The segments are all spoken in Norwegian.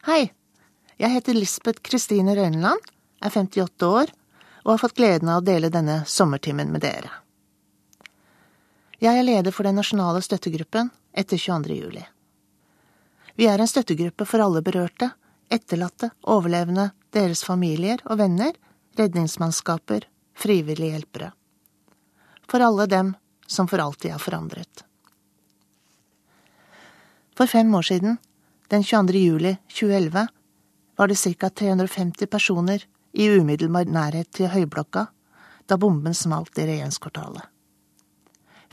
Hei, jeg heter Lisbeth Kristine Røyneland, er 58 år og har fått gleden av å dele denne sommertimen med dere. Jeg er leder for den nasjonale støttegruppen etter 22. juli. Vi er en støttegruppe for alle berørte, etterlatte, overlevende, deres familier og venner, redningsmannskaper, frivillige hjelpere. For alle dem som for alltid er forandret. For fem år siden, den 22. juli 2011, var det ca. 350 personer i umiddelbar nærhet til Høyblokka da bomben smalt i regjeringskvartalet.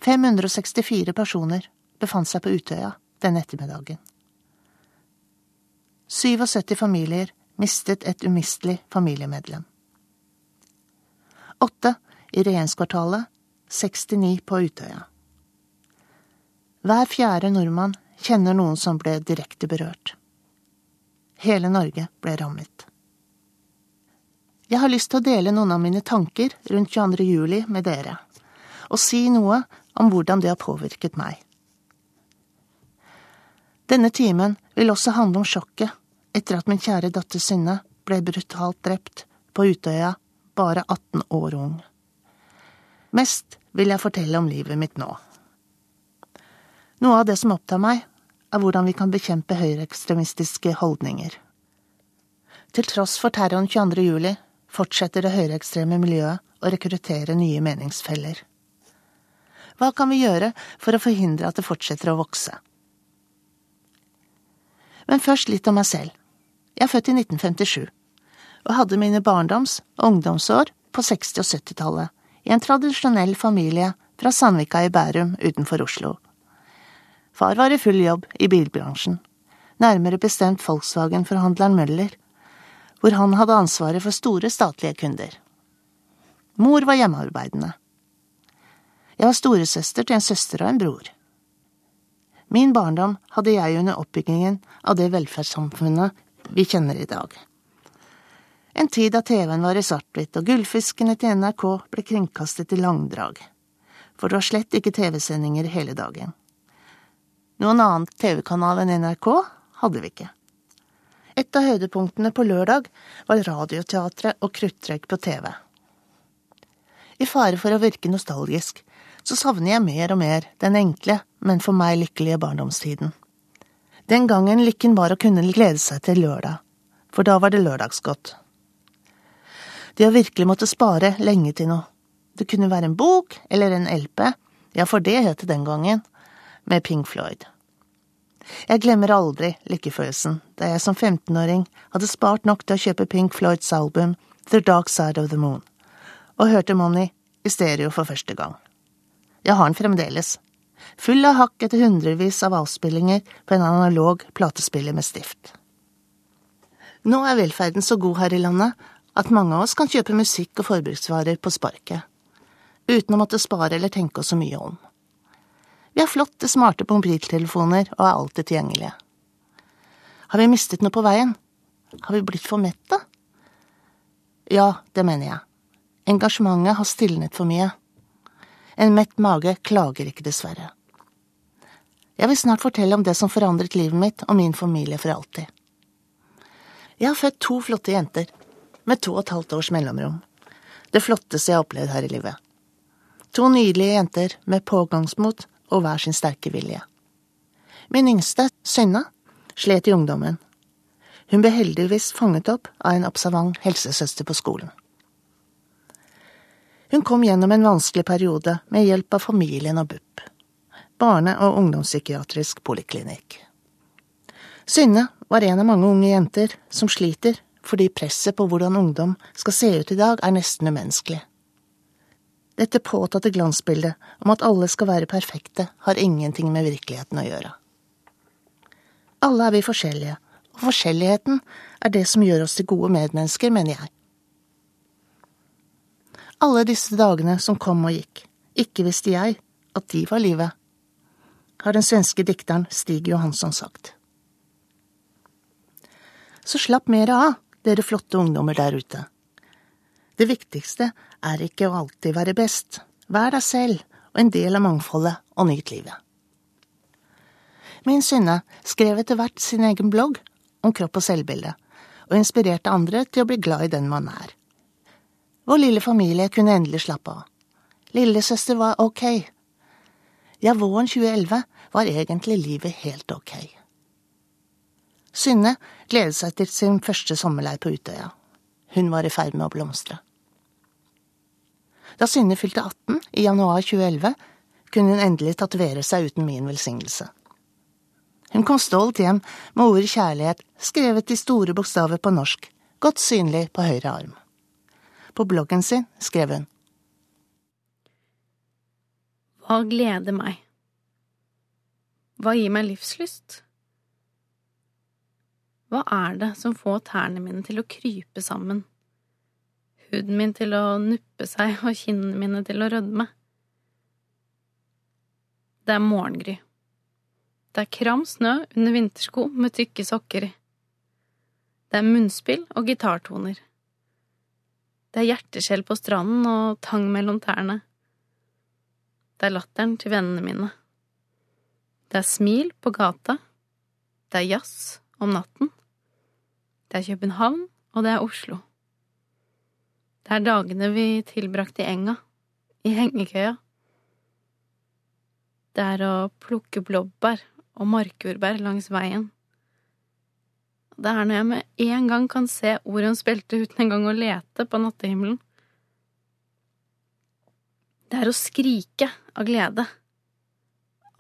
564 personer befant seg på Utøya den ettermiddagen. 77 familier mistet et umistelig familiemedlem. Åtte i regjeringskvartalet, 69 på Utøya. Hver fjerde nordmann kjenner noen som ble direkte berørt. Hele Norge ble rammet. Jeg har lyst til å dele noen av mine tanker rundt 22. juli med dere, og si noe om hvordan det har påvirket meg. Denne timen vil også handle om sjokket etter at min kjære datter Synne ble brutalt drept på Utøya, bare 18 år ung. Mest vil jeg fortelle om livet mitt nå. Noe av det som opptar meg, er hvordan vi kan bekjempe høyreekstremistiske holdninger. Til tross for terroren 22. juli fortsetter det høyreekstreme miljøet å rekruttere nye meningsfeller. Hva kan vi gjøre for å forhindre at det fortsetter å vokse? Men først litt om meg selv. Jeg er født i 1957, og hadde mine barndoms- og ungdomsår på 60- og 70-tallet i en tradisjonell familie fra Sandvika i Bærum utenfor Oslo. Far var i full jobb i bilbransjen, nærmere bestemt Volkswagen-forhandleren Møller, hvor han hadde ansvaret for store statlige kunder. Mor var hjemmearbeidende. Jeg var storesøster til en søster og en bror. Min barndom hadde jeg under oppbyggingen av det velferdssamfunnet vi kjenner i dag. En tid da TV-en var i svart-hvitt og Gullfiskene til NRK ble kringkastet i langdrag. For det var slett ikke TV-sendinger hele dagen. Noen annen TV-kanal enn NRK hadde vi ikke. Et av høydepunktene på lørdag var Radioteatret og Kruttrekk på TV. I fare for å virke nostalgisk, så savner jeg mer og mer den enkle, men for meg lykkelige barndomstiden. Den gangen lykken var å kunne glede seg til lørdag, for da var det lørdagsgodt. Det å virkelig måtte spare lenge til noe. Det kunne være en bok eller en LP, ja, for det het det den gangen, med Pink Floyd. Jeg glemmer aldri lykkefølelsen da jeg som 15-åring hadde spart nok til å kjøpe Pink Floyds album The Dark Side of the Moon, og hørte Money i stereo for første gang. Jeg har den fremdeles, full av hakk etter hundrevis av avspillinger på en analog platespiller med stift. Nå er velferden så god her i landet at mange av oss kan kjøpe musikk og forbruksvarer på sparket, uten å måtte spare eller tenke oss så mye om. Vi har flotte, smarte mobiltelefoner og er alltid tilgjengelige. Har vi mistet noe på veien? Har vi blitt for mette? Ja, det mener jeg. Engasjementet har stilnet for mye. En mett mage klager ikke, dessverre. Jeg vil snart fortelle om det som forandret livet mitt og min familie for alltid. Jeg har født to flotte jenter, med to og et halvt års mellomrom. Det flotteste jeg har opplevd her i livet. To nydelige jenter med pågangsmot og hver sin sterke vilje. Min yngste, Synne, slet i ungdommen. Hun ble heldigvis fanget opp av en observant helsesøster på skolen. Hun kom gjennom en vanskelig periode med hjelp av familien og BUP, barne- og ungdomspsykiatrisk poliklinikk. Synne var en av mange unge jenter som sliter fordi presset på hvordan ungdom skal se ut i dag, er nesten umenneskelig. Dette påtatte glansbildet om at alle skal være perfekte, har ingenting med virkeligheten å gjøre. Alle er vi forskjellige, og forskjelligheten er det som gjør oss til gode medmennesker, mener jeg. Alle disse dagene som kom og gikk, ikke visste jeg at de var livet, har den svenske dikteren Stig Johansson sagt. Så slapp mer av, dere flotte ungdommer der ute. Det viktigste er ikke å alltid være best. Vær deg selv og en del av mangfoldet, og nyt livet. Min Synne skrev etter hvert sin egen blogg om kropp og selvbilde, og inspirerte andre til å bli glad i den man er. Vår lille familie kunne endelig slappe av. Lillesøster var ok. Ja, våren 2011 var egentlig livet helt ok. Synne gledet seg til sin første sommerleir på Utøya. Hun var i ferd med å blomstre. Da Synne fylte 18 i januar 2011, kunne hun endelig tatovere seg uten min velsignelse. Hun kom stolt hjem med ordet kjærlighet skrevet i store bokstaver på norsk, godt synlig på høyre arm. På bloggen sin skrev hun Hva gleder meg? Hva gir meg livslyst? Hva er det som får tærne mine til å krype sammen, huden min til å nuppe seg og kinnene mine til å rødme? Det er morgengry. Det er kram snø under vintersko med tykke sokker. Det er munnspill og gitartoner. Det er hjerteskjell på stranden og tang mellom tærne. Det er latteren til vennene mine. Det er smil på gata. Det er jazz om natten. Det er København, og det er Oslo. Det er dagene vi tilbrakte i enga, i hengekøya. Det er å plukke blåbær og markjordbær langs veien. Det er når jeg med en gang kan se Orions belte uten engang å lete på nattehimmelen. Det er å skrike av glede,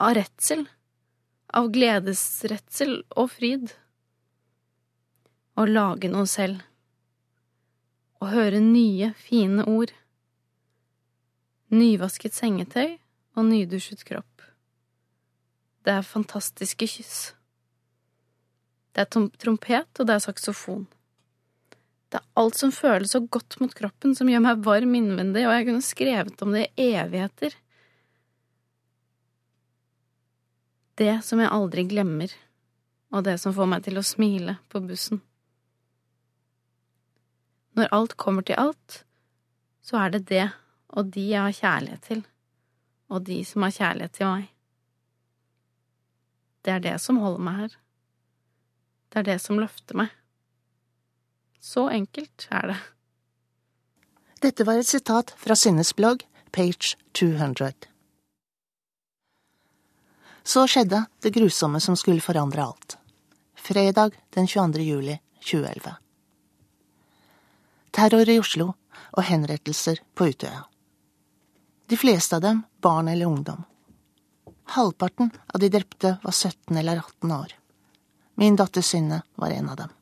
av redsel, av gledesredsel og fryd. Å lage noe selv. Å høre nye, fine ord. Nyvasket sengetøy og nydusjet kropp. Det er fantastiske kyss. Det er trompet, og det er saksofon. Det er alt som føles så godt mot kroppen, som gjør meg varm innvendig, og jeg kunne skrevet om det i evigheter. Det som jeg aldri glemmer, og det som får meg til å smile på bussen. Når alt kommer til alt, så er det det og de jeg har kjærlighet til, og de som har kjærlighet til meg. Det er det som holder meg her. Det er det som løfter meg. Så enkelt er det. Dette var et sitat fra Synnes blogg, page 200. Så skjedde det grusomme som skulle forandre alt. Fredag den 22. juli 2011. Terror i Oslo og henrettelser på Utøya. De fleste av dem barn eller ungdom. Halvparten av de drepte var 17 eller 18 år. Min datter Synne var en av dem.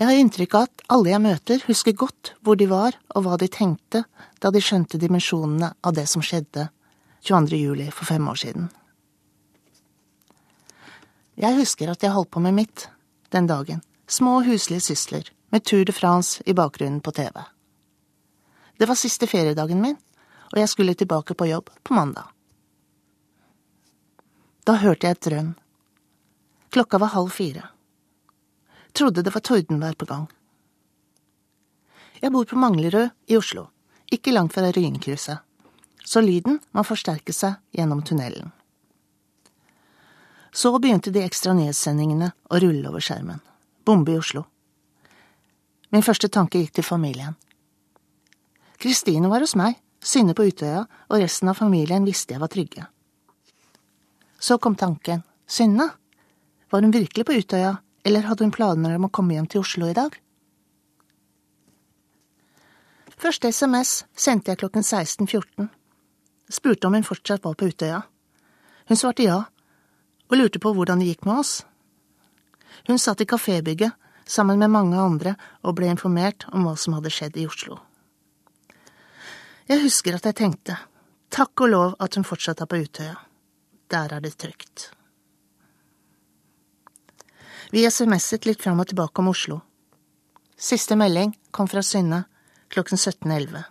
Jeg har inntrykk av at alle jeg møter, husker godt hvor de var og hva de tenkte da de skjønte dimensjonene av det som skjedde 22. juli for fem år siden. Jeg husker at jeg holdt på med mitt den dagen, små huslige sysler, med Tour de France i bakgrunnen på TV. Det var siste feriedagen min, og jeg skulle tilbake på jobb på mandag. Da hørte jeg et drønn. Klokka var halv fire. Trodde det var tordenvær på gang. Jeg bor på Manglerud i Oslo, ikke langt fra Ryenkrysset, så lyden må forsterke seg gjennom tunnelen. Så begynte de ekstra nyhetssendingene å rulle over skjermen. Bombe i Oslo. Min første tanke gikk til familien. Kristine var hos meg, Synne på Utøya, og resten av familien visste jeg var trygge. Så kom tanken, Synne, var hun virkelig på Utøya, eller hadde hun planer om å komme hjem til Oslo i dag? Første SMS sendte jeg klokken 16.14. Spurte om hun fortsatt var på Utøya. Hun svarte ja, og lurte på hvordan det gikk med oss. Hun satt i kafébygget sammen med mange andre og ble informert om hva som hadde skjedd i Oslo. Jeg husker at jeg tenkte, takk og lov at hun fortsatt er på Utøya. Der er det trygt. Vi SMS-et litt fram og tilbake om Oslo. Siste melding kom fra Synne klokken 17.11.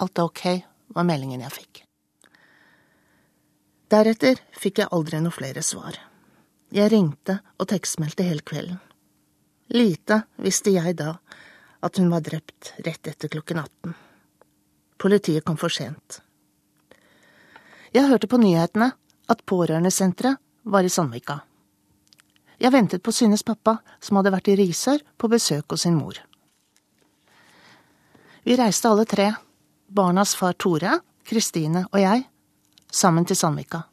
Alt er ok, var meldingen jeg fikk. Deretter fikk jeg aldri noe flere svar. Jeg ringte og tekstmeldte hele kvelden. Lite visste jeg da at hun var drept rett etter klokken 18. Politiet kom for sent. Jeg hørte på nyhetene at pårørendesenteret var i Sandvika. Jeg ventet på Synnes pappa, som hadde vært i Risør på besøk hos sin mor. Vi reiste alle tre, barnas far Tore, Kristine og jeg, sammen til Sandvika.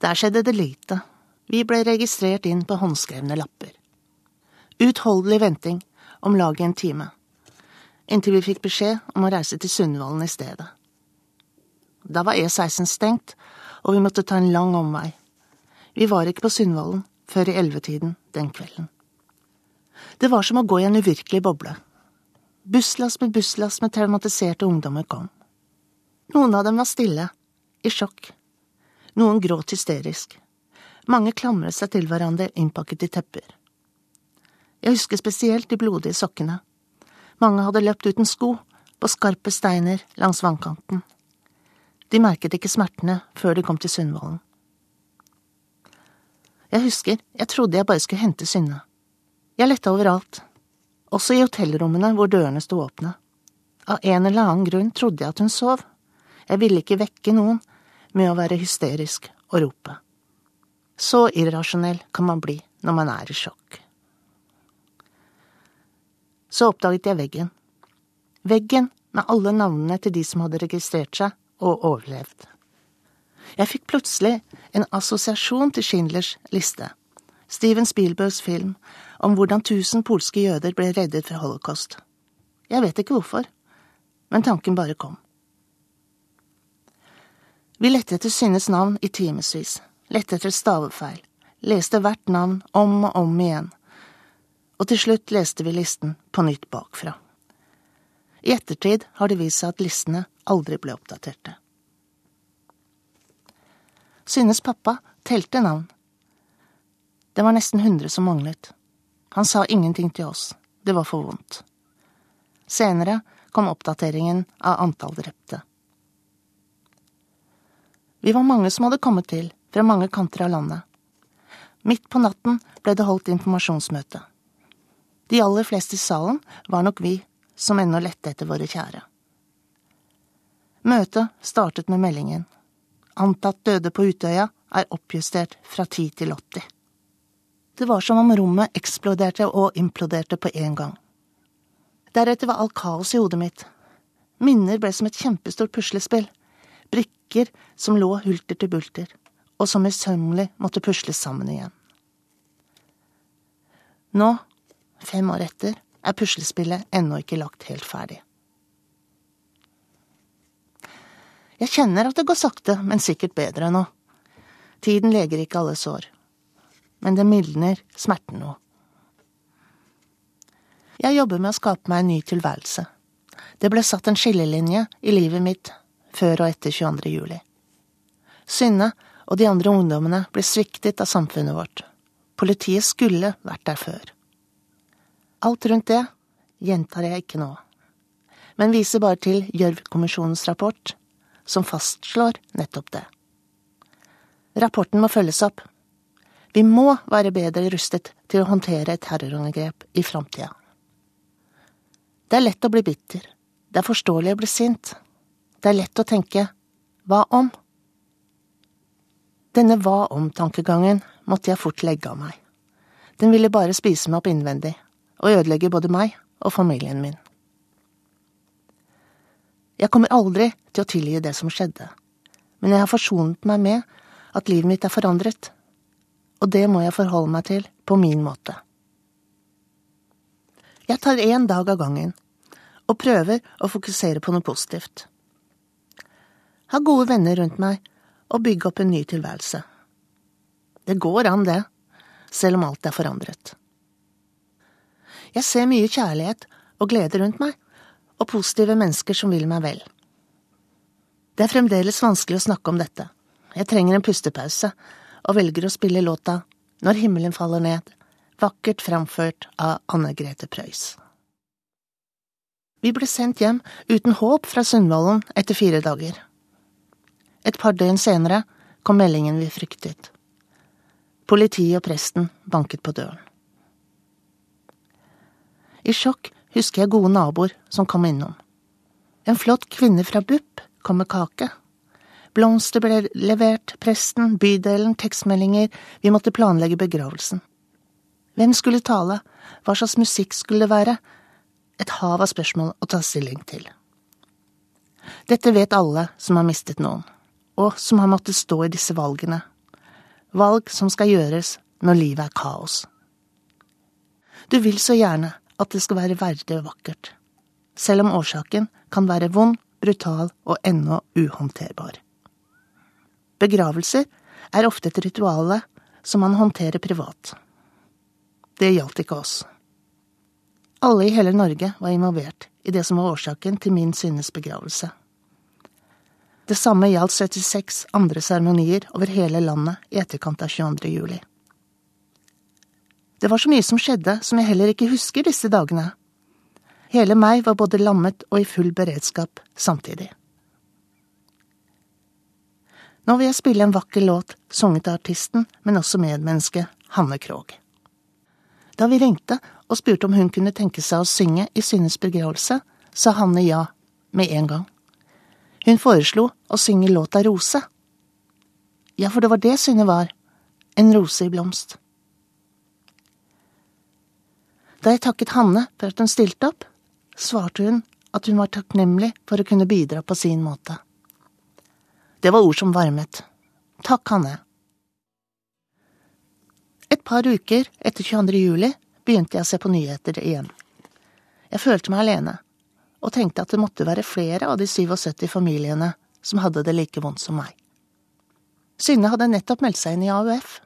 Der skjedde det lite. Vi ble registrert inn på håndskrevne lapper. Utholdelig venting, om lag en time. Inntil vi fikk beskjed om å reise til Sundvolden i stedet. Da var E16 stengt, og vi måtte ta en lang omvei. Vi var ikke på Sundvolden før i ellevetiden den kvelden. Det var som å gå i en uvirkelig boble. Busslass med busslass med traumatiserte ungdommer kom. Noen av dem var stille, i sjokk. Noen gråt hysterisk. Mange klamret seg til hverandre innpakket i tepper. Jeg husker spesielt de blodige sokkene. Mange hadde løpt uten sko, på skarpe steiner langs vannkanten. De merket ikke smertene før de kom til Sundvolden. Jeg husker jeg trodde jeg bare skulle hente Synne. Jeg lette overalt, også i hotellrommene hvor dørene sto åpne. Av en eller annen grunn trodde jeg at hun sov. Jeg ville ikke vekke noen med å være hysterisk og rope. Så irrasjonell kan man bli når man er i sjokk. Så oppdaget jeg veggen. Veggen med alle navnene til de som hadde registrert seg og overlevd. Jeg fikk plutselig en assosiasjon til Schindlers liste, Steven Spielbergs film om hvordan tusen polske jøder ble reddet fra holocaust. Jeg vet ikke hvorfor, men tanken bare kom. Vi lette etter Synnes navn i timevis, lette etter stavefeil, leste hvert navn om og om igjen, og til slutt leste vi listen på nytt bakfra. I ettertid har det vist seg at listene aldri ble oppdaterte. Synnes pappa telte navn. Det var nesten hundre som manglet. Han sa ingenting til oss, det var for vondt. Senere kom oppdateringen av antall drepte. Vi var mange som hadde kommet til, fra mange kanter av landet. Midt på natten ble det holdt informasjonsmøte. De aller fleste i salen var nok vi som ennå lette etter våre kjære. Møtet startet med meldingen. Antatt døde på Utøya er oppjustert fra ti til 80. Det var som om rommet eksploderte og imploderte på en gang. Deretter var alt kaos i hodet mitt. Minner ble som et kjempestort puslespill brikker som lå hulter til bulter, og som møysommelig måtte pusles sammen igjen. Nå, fem år etter, er puslespillet ennå ikke lagt helt ferdig. Jeg kjenner at det går sakte, men sikkert bedre nå. Tiden leger ikke alle sår. Men det mildner smerten nå. Jeg jobber med å skape meg en ny tilværelse. Det ble satt en skillelinje i livet mitt før og etter 22. juli. Synne og de andre ungdommene ble sviktet av samfunnet vårt. Politiet skulle vært der før. Alt rundt det gjentar jeg ikke nå, men viser bare til Gjørv-kommisjonens rapport, som fastslår nettopp det. Rapporten må følges opp. Vi må være bedre rustet til å håndtere et terrorangrep i framtida. Det er lett å bli bitter. Det er forståelig å bli sint. Det er lett å tenke hva om? Denne hva om-tankegangen måtte jeg fort legge av meg. Den ville bare spise meg opp innvendig og ødelegger både meg og familien min. Jeg kommer aldri til å tilgi det som skjedde, men jeg har forsonet meg med at livet mitt er forandret, og det må jeg forholde meg til på min måte. Jeg tar én dag av gangen og prøver å fokusere på noe positivt ha gode venner rundt meg og bygge opp en ny tilværelse. Det går an, det, selv om alt er forandret. Jeg ser mye kjærlighet og glede rundt meg, og positive mennesker som vil meg vel. Det er fremdeles vanskelig å snakke om dette. Jeg trenger en pustepause, og velger å spille låta Når himmelen faller ned, vakkert framført av Anne Grete Preus. Vi ble sendt hjem uten håp fra Sundvolden etter fire dager. Et par døgn senere kom meldingen vi fryktet. Politiet og presten banket på døren. I sjokk husker jeg gode naboer som kom innom. En flott kvinne fra BUP kom med kake. Blomster ble levert, presten, bydelen, tekstmeldinger, vi måtte planlegge begravelsen. Hvem skulle tale? Hva slags musikk skulle det være? Et hav av spørsmål å ta stilling til. Dette vet alle som har mistet noen, og som har måttet stå i disse valgene. Valg som skal gjøres når livet er kaos. Du vil så gjerne at det skal være verdig og vakkert, selv om årsaken kan være vond, brutal og ennå uhåndterbar. Begravelser er ofte et rituale som man håndterer privat. Det gjaldt ikke oss. Alle i hele Norge var involvert i det som var årsaken til min Synnes begravelse. Det samme gjaldt 76 andre seremonier over hele landet i etterkant av 22. juli. Det var så mye som skjedde som jeg heller ikke husker disse dagene. Hele meg var både lammet og i full beredskap samtidig. Nå vil jeg spille en vakker låt sunget av artisten, men også medmennesket Hanne Krogh. Da vi ringte og spurte om hun kunne tenke seg å synge i Synnes begravelse, sa Hanne ja med en gang. Hun foreslo å synge låta Rose. Ja, for det var det Synne var, en rose i blomst. Da jeg takket Hanne for at hun stilte opp, svarte hun at hun var takknemlig for å kunne bidra på sin måte. Det var ord som varmet. Takk, Hanne. Et par uker etter 22. juli begynte jeg å se på nyheter igjen. Jeg følte meg alene, og tenkte at det måtte være flere av de 77 familiene som hadde det like vondt som meg. Synne hadde nettopp meldt seg inn i AUF,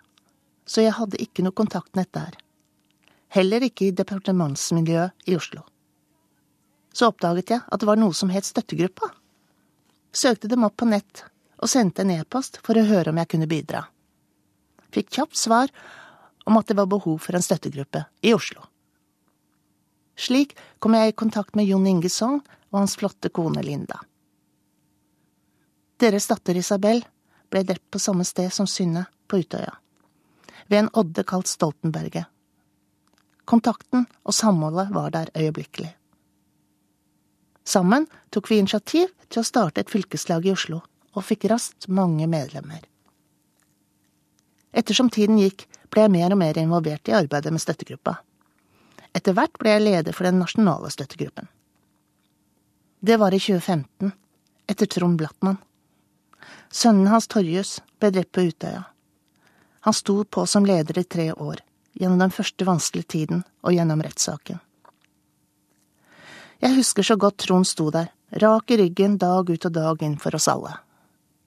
så jeg hadde ikke noe kontaktnett der. Heller ikke i departementsmiljøet i Oslo. Så oppdaget jeg at det var noe som het Støttegruppa. Søkte dem opp på nett og sendte en e-post for å høre om jeg kunne bidra. Fikk kjapt svar om at det var behov for en støttegruppe i Oslo. Slik kom jeg i kontakt med Jon Inge Sogn og hans flotte kone Linda. Deres datter Isabel ble drept på samme sted som Synne, på Utøya, ved en odde kalt Stoltenberget. Kontakten og samholdet var der øyeblikkelig. Sammen tok vi initiativ til å starte et fylkeslag i Oslo, og fikk raskt mange medlemmer. Ettersom tiden gikk, ble jeg mer og mer involvert i arbeidet med støttegruppa. Etter hvert ble jeg leder for den nasjonale støttegruppen. Det var i 2015, etter Trond Blattmann. Sønnen hans Torjus ble drept på Utøya. Han sto på som leder i tre år, gjennom den første vanskelige tiden og gjennom rettssaken. Jeg husker så godt Trond sto der, rak i ryggen dag ut og dag inn for oss alle,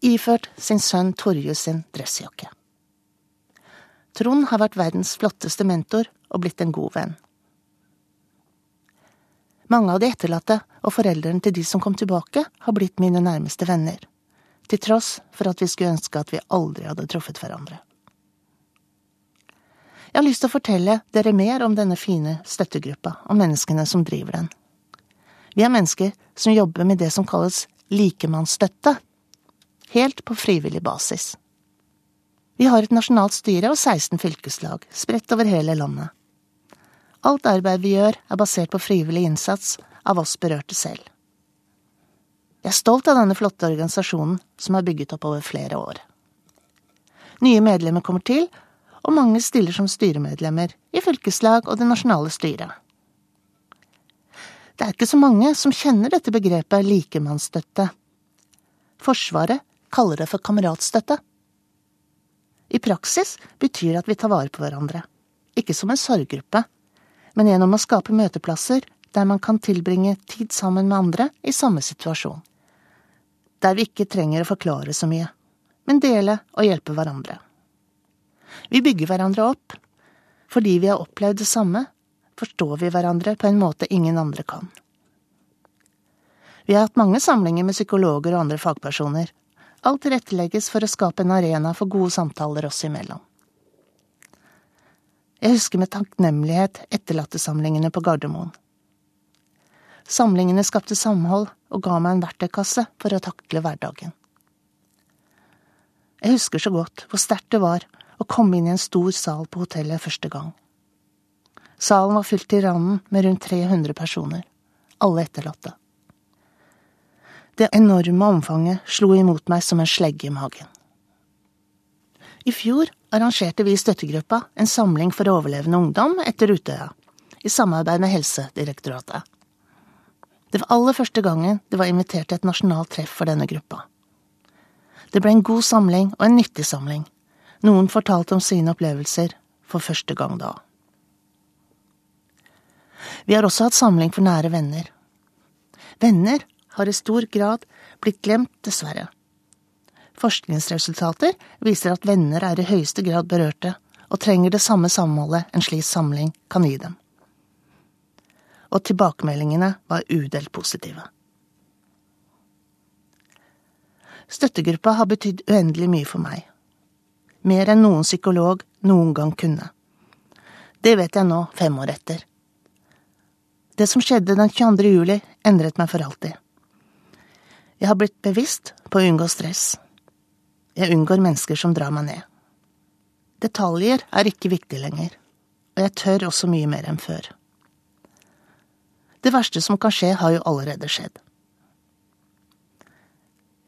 iført sin sønn Torjus sin dressjakke. Trond har vært verdens flotteste mentor og blitt en god venn. Mange av de etterlatte og foreldrene til de som kom tilbake, har blitt mine nærmeste venner, til tross for at vi skulle ønske at vi aldri hadde truffet hverandre. Jeg har lyst til å fortelle dere mer om denne fine støttegruppa og menneskene som driver den. Vi er mennesker som jobber med det som kalles likemannsstøtte, helt på frivillig basis. Vi har et nasjonalt styre og 16 fylkeslag, spredt over hele landet. Alt arbeid vi gjør, er basert på frivillig innsats av oss berørte selv. Jeg er stolt av denne flotte organisasjonen som er bygget opp over flere år. Nye medlemmer kommer til, og mange stiller som styremedlemmer i fylkeslag og det nasjonale styret. Det er ikke så mange som kjenner dette begrepet likemannsstøtte. Forsvaret kaller det for kameratstøtte. I praksis betyr det at vi tar vare på hverandre, ikke som en sorggruppe, men gjennom å skape møteplasser der man kan tilbringe tid sammen med andre i samme situasjon. Der vi ikke trenger å forklare så mye, men dele og hjelpe hverandre. Vi bygger hverandre opp. Fordi vi har opplevd det samme, forstår vi hverandre på en måte ingen andre kan. Vi har hatt mange samlinger med psykologer og andre fagpersoner, Alt tilrettelegges for å skape en arena for gode samtaler oss imellom. Jeg husker med takknemlighet etterlattesamlingene på Gardermoen. Samlingene skapte samhold og ga meg en verktøykasse for å takle hverdagen. Jeg husker så godt hvor sterkt det var å komme inn i en stor sal på hotellet første gang. Salen var fylt til randen med rundt 300 personer, alle etterlatte. Det enorme omfanget slo imot meg som en slegge i magen. I fjor arrangerte vi i støttegruppa en samling for overlevende ungdom etter Utøya, i samarbeid med Helsedirektoratet. Det var aller første gangen det var invitert til et nasjonalt treff for denne gruppa. Det ble en god samling og en nyttig samling. Noen fortalte om sine opplevelser for første gang da. Vi har også hatt samling for nære venner. Venner har i stor grad blitt glemt, dessverre. Forskningsresultater viser at venner er i høyeste grad berørte og trenger det samme samholdet en slik samling kan gi dem. Og tilbakemeldingene var udelt positive. Støttegruppa har betydd uendelig mye for meg. Mer enn noen psykolog noen gang kunne. Det vet jeg nå, fem år etter. Det som skjedde den 22. juli, endret meg for alltid. Jeg har blitt bevisst på å unngå stress. Jeg unngår mennesker som drar meg ned. Detaljer er ikke viktig lenger, og jeg tør også mye mer enn før. Det verste som kan skje, har jo allerede skjedd.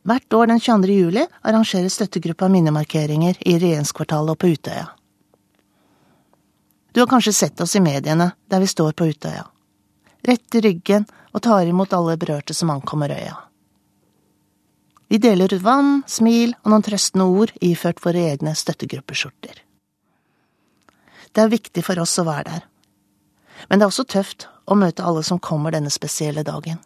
Hvert år den 22. juli arrangerer støttegruppa minnemarkeringer i regjeringskvartalet og på Utøya. Du har kanskje sett oss i mediene der vi står på Utøya rett i ryggen og tar imot alle berørte som ankommer øya. Vi deler ut vann, smil og noen trøstende ord iført våre egne støttegruppeskjorter. Det er viktig for oss å være der, men det er også tøft å møte alle som kommer denne spesielle dagen.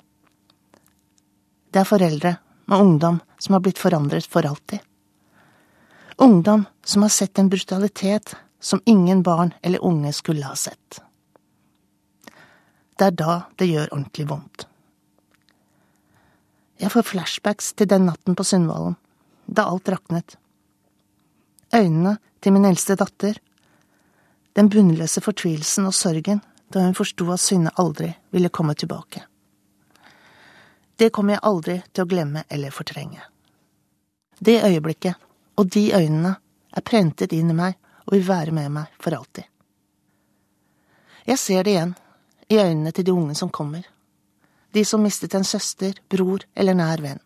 Det er foreldre med ungdom som har blitt forandret for alltid. Ungdom som har sett en brutalitet som ingen barn eller unge skulle ha sett. Det er da det gjør ordentlig vondt. Jeg får flashbacks til den natten på Sundvolden, da alt raknet. Øynene til min eldste datter, den bunnløse fortvilelsen og sorgen da hun forsto at Synne aldri ville komme tilbake. Det kommer jeg aldri til å glemme eller fortrenge. Det øyeblikket og de øynene er prentet inn i meg og vil være med meg for alltid. Jeg ser det igjen i øynene til de unge som kommer, de som mistet en søster, bror eller nær venn.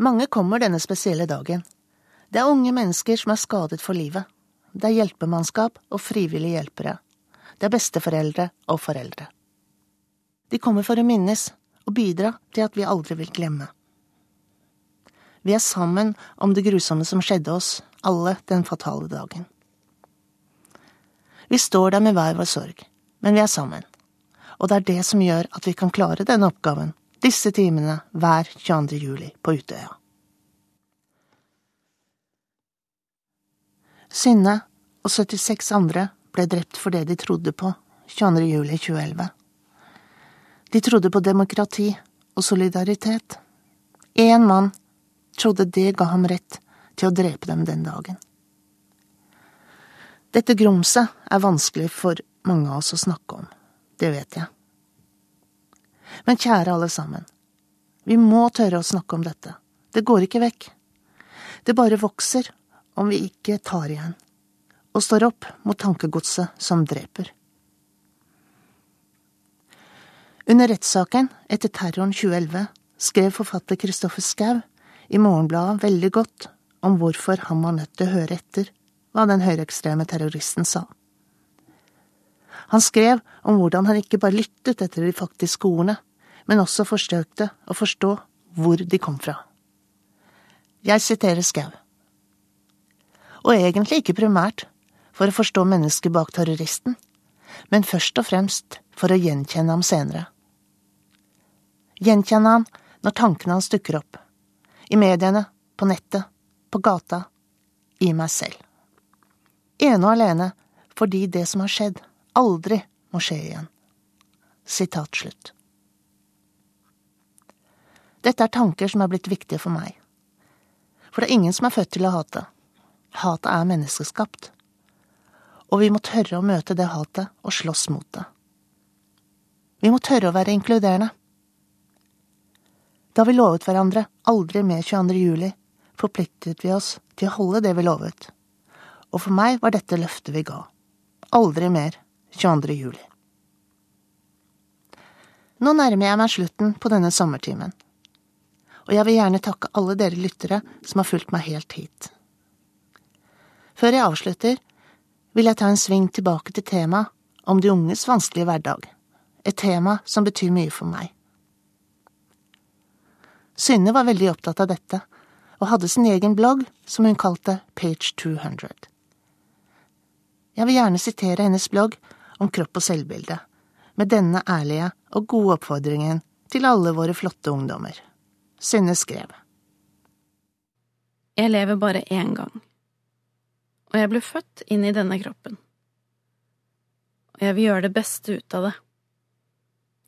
Mange kommer denne spesielle dagen. Det er unge mennesker som er skadet for livet. Det er hjelpemannskap og frivillige hjelpere. Det er besteforeldre og foreldre. De kommer for å minnes og bidra til at vi aldri vil glemme. Vi er sammen om det grusomme som skjedde oss alle den fatale dagen. Vi står der med hver vår sorg, men vi er sammen. Og det er det som gjør at vi kan klare denne oppgaven, disse timene hver 22. juli på Utøya. Synne og 76 andre ble drept for det de trodde på 22. juli 2011. De trodde på demokrati og solidaritet. Én mann trodde det ga ham rett til å drepe dem den dagen. Dette grumset er vanskelig for mange av oss å snakke om, det vet jeg. Men kjære alle sammen, vi må tørre å snakke om dette, det går ikke vekk. Det bare vokser om vi ikke tar igjen, og står opp mot tankegodset som dreper. Under rettssaken etter terroren 2011 skrev forfatter Kristoffer Schou i Morgenbladet veldig godt om hvorfor han var nødt til å høre etter hva den høyreekstreme terroristen sa. Han skrev om hvordan han ikke bare lyttet etter de faktiske ordene, men også forsøkte å forstå hvor de kom fra. Jeg siterer Skau. Og egentlig ikke primært for å forstå mennesket bak terroristen, men først og fremst for å gjenkjenne ham senere. Gjenkjenne ham når tankene hans dukker opp. I mediene, på nettet, på gata, i meg selv ene og alene fordi det som har skjedd, aldri må skje igjen. Sitat slutt. Dette er tanker som er blitt viktige for meg. For det er ingen som er født til å hate. Hatet er menneskeskapt. Og vi må tørre å møte det hatet og slåss mot det. Vi må tørre å være inkluderende. Da vi lovet hverandre aldri mer 22. juli, forpliktet vi oss til å holde det vi lovet og for meg var dette løftet vi ga. Aldri mer 22. juli. Nå nærmer jeg meg slutten på denne sommertimen. og jeg vil gjerne takke alle dere lyttere som har fulgt meg helt hit. Før jeg avslutter, vil jeg ta en sving tilbake til temaet om de unges vanskelige hverdag, et tema som betyr mye for meg. Synne var veldig opptatt av dette, og hadde sin egen blogg som hun kalte Page 200. Jeg vil gjerne sitere hennes blogg om kropp og selvbilde, med denne ærlige og gode oppfordringen til alle våre flotte ungdommer. Synne skrev. Jeg lever bare én gang, og jeg ble født inn i denne kroppen. Og jeg vil gjøre det beste ut av det.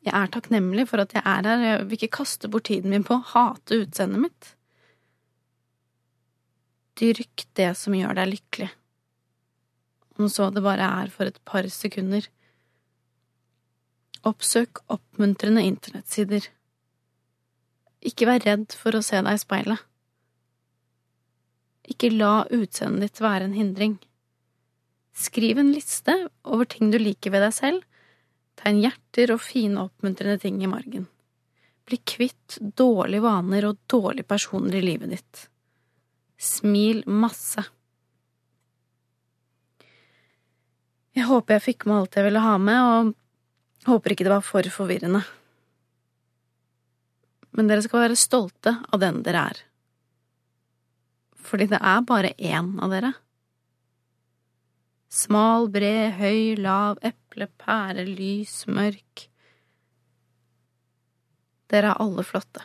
Jeg er takknemlig for at jeg er her, og jeg vil ikke kaste bort tiden min på å hate utseendet mitt. Dyrk det som gjør deg lykkelig, om så det bare er for et par sekunder. Oppsøk oppmuntrende internettsider. Ikke vær redd for å se deg i speilet. Ikke la utseendet ditt være en hindring. Skriv en liste over ting du liker ved deg selv, tegn hjerter og fine, oppmuntrende ting i margen. Bli kvitt dårlige vaner og dårlige personer i livet ditt. Smil masse. Jeg håper jeg fikk med alt jeg ville ha med, og håper ikke det var for forvirrende. Men dere skal være stolte av den dere er. Fordi det er bare én av dere. Smal, bred, høy, lav, eple, pære, lys, mørk. Dere er alle flotte.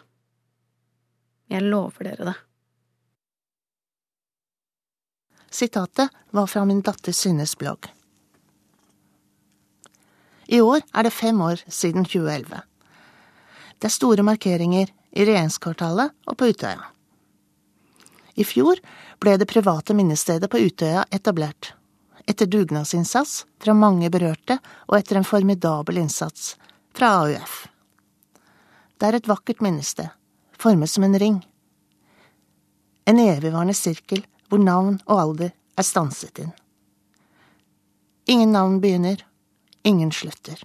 Jeg lover dere det. Sitatet var fra min datter Synnes blogg. I år er det fem år siden 2011. Det er store markeringer i regjeringskvartalet og på Utøya. I fjor ble det private minnestedet på Utøya etablert, etter dugnadsinnsats fra mange berørte og etter en formidabel innsats fra AUF. Det er et vakkert minnested, formet som en ring. En evigvarende sirkel hvor navn og alder er stanset inn. Ingen navn begynner, ingen slutter.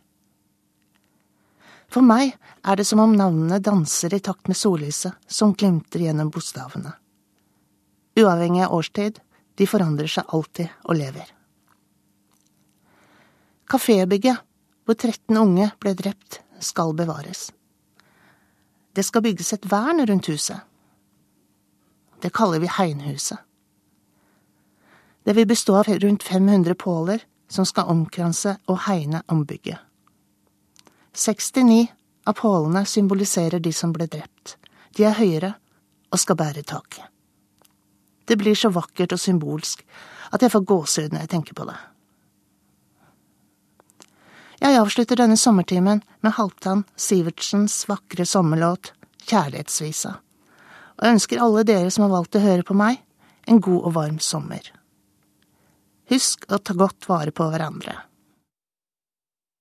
For meg er det som om navnene danser i takt med sollyset som glimter gjennom bokstavene. Uavhengig av årstid, de forandrer seg alltid og lever. Kafébygget, hvor 13 unge ble drept, skal bevares. Det skal bygges et vern rundt huset. Det kaller vi Hegnhuset. Det vil bestå av rundt 500 påler som skal omkranse og hegne om bygget. 69 av pålene symboliserer de som ble drept. De er høyere og skal bære taket. Det blir så vakkert og symbolsk at jeg får gåsehud når jeg tenker på det. Jeg avslutter denne sommertimen med Halvdan Sivertsens vakre sommerlåt Kjærlighetsvisa, og ønsker alle dere som har valgt å høre på meg, en god og varm sommer. Husk å ta godt vare på hverandre.